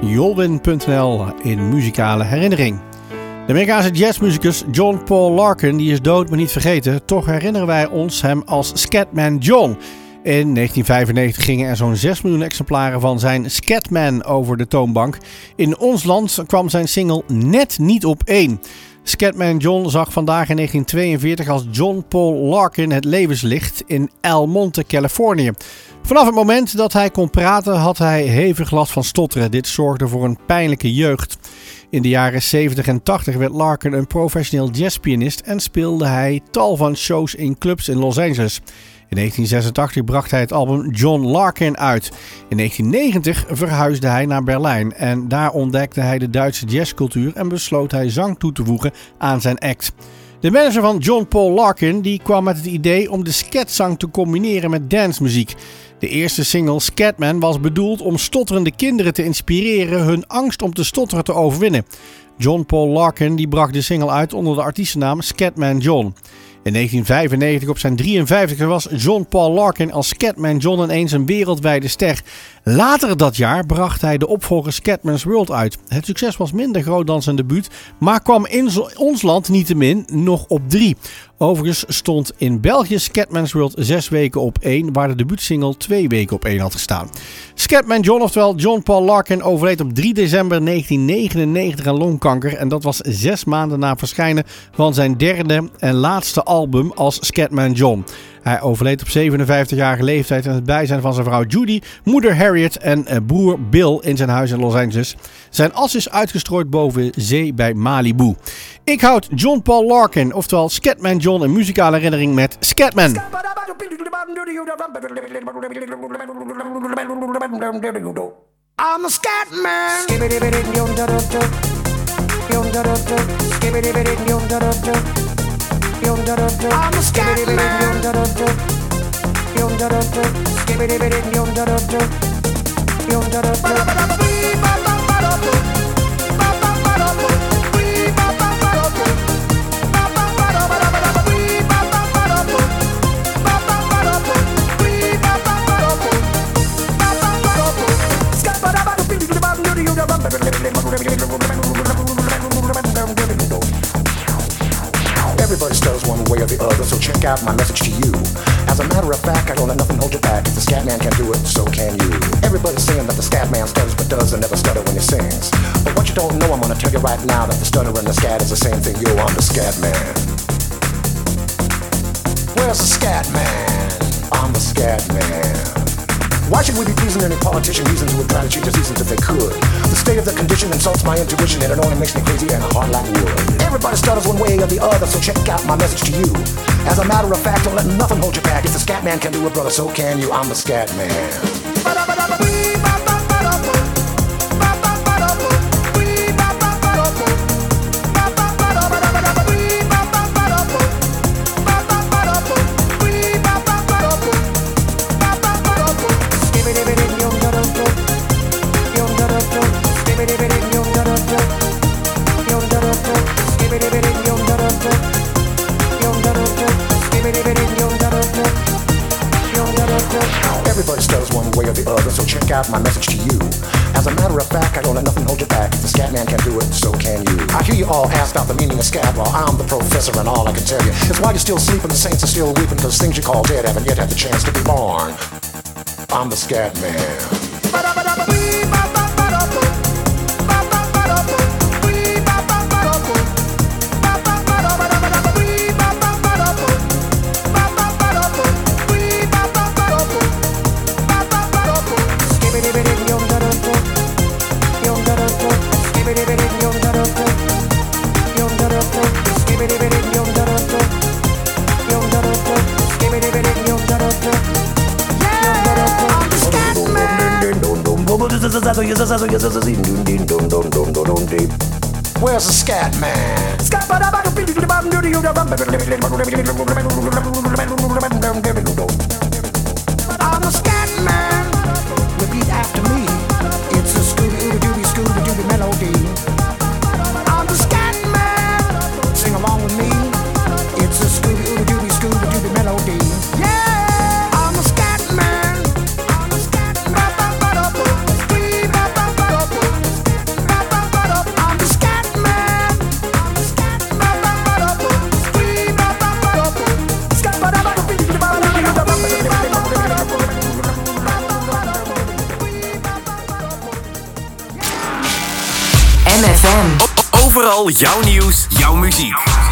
jolwin.nl in muzikale herinnering. De Amerikaanse jazzmuzikus John Paul Larkin die is dood maar niet vergeten. Toch herinneren wij ons hem als Scatman John. In 1995 gingen er zo'n 6 miljoen exemplaren van zijn Scatman over de toonbank. In ons land kwam zijn single net niet op één. Scatman John zag vandaag in 1942 als John Paul Larkin het levenslicht in El Monte, Californië. Vanaf het moment dat hij kon praten had hij hevig last van stotteren. Dit zorgde voor een pijnlijke jeugd. In de jaren 70 en 80 werd Larkin een professioneel jazzpianist en speelde hij tal van shows in clubs in Los Angeles. In 1986 bracht hij het album John Larkin uit. In 1990 verhuisde hij naar Berlijn en daar ontdekte hij de Duitse jazzcultuur en besloot hij zang toe te voegen aan zijn act. De manager van John Paul Larkin die kwam met het idee om de skatzang te combineren met dancemuziek. De eerste single Scatman was bedoeld om stotterende kinderen te inspireren hun angst om te stotteren te overwinnen. John Paul Larkin die bracht de single uit onder de artiestennaam Scatman John. In 1995 op zijn 53 was John Paul Larkin als Scatman John ineens een wereldwijde ster. Later dat jaar bracht hij de opvolger Scatman's World uit. Het succes was minder groot dan zijn debuut, maar kwam in ons land niettemin nog op 3. Overigens stond in België Scatman's World 6 weken op 1, waar de debuutsingle 2 weken op 1 had gestaan. Scatman John, oftewel John Paul Larkin, overleed op 3 december 1999 aan longkanker. En dat was zes maanden na verschijnen van zijn derde en laatste album als Scatman John. Hij overleed op 57-jarige leeftijd in het bijzijn van zijn vrouw Judy, moeder Harriet en eh, broer Bill in zijn huis in Los Angeles. Zijn as is uitgestrooid boven zee bij Malibu. Ik houd John Paul Larkin, oftewel Scatman John, een muzikale herinnering met Scatman. I'm a scat man. I'm a scat bitty, stutters one way or the other, so check out my message to you. As a matter of fact, I don't let nothing hold you back. If the scat man can do it, so can you. Everybody's saying that the scat man stutters but does and never stutter when he sings. But what you don't know, I'm gonna tell you right now that the stutter and the scat is the same thing. Yo, I'm the scat man. Where's the scat man? I'm the scat man. Why should we be pleasing any politician reasons would try to change the seasons if they could? The state of the condition insults my intuition and it only makes me crazy and hard like wood. Everybody stutters one way or the other, so check out my message to you. As a matter of fact, don't let nothing hold you back. If the scat man can do it, brother, so can you. I'm the scat man. Or the other, so check out my message to you. As a matter of fact, I don't let nothing hold you back. If the scat man can do it, so can you. I hear you all ask about the meaning of scat, well, I'm the professor, and all I can tell you is why you're still sleeping, the saints are still weeping, those things you call dead haven't yet had the chance to be born. I'm the scat man. Where's the scat man? I'm Jam FM. Overal jouw nieuws, jouw muziek.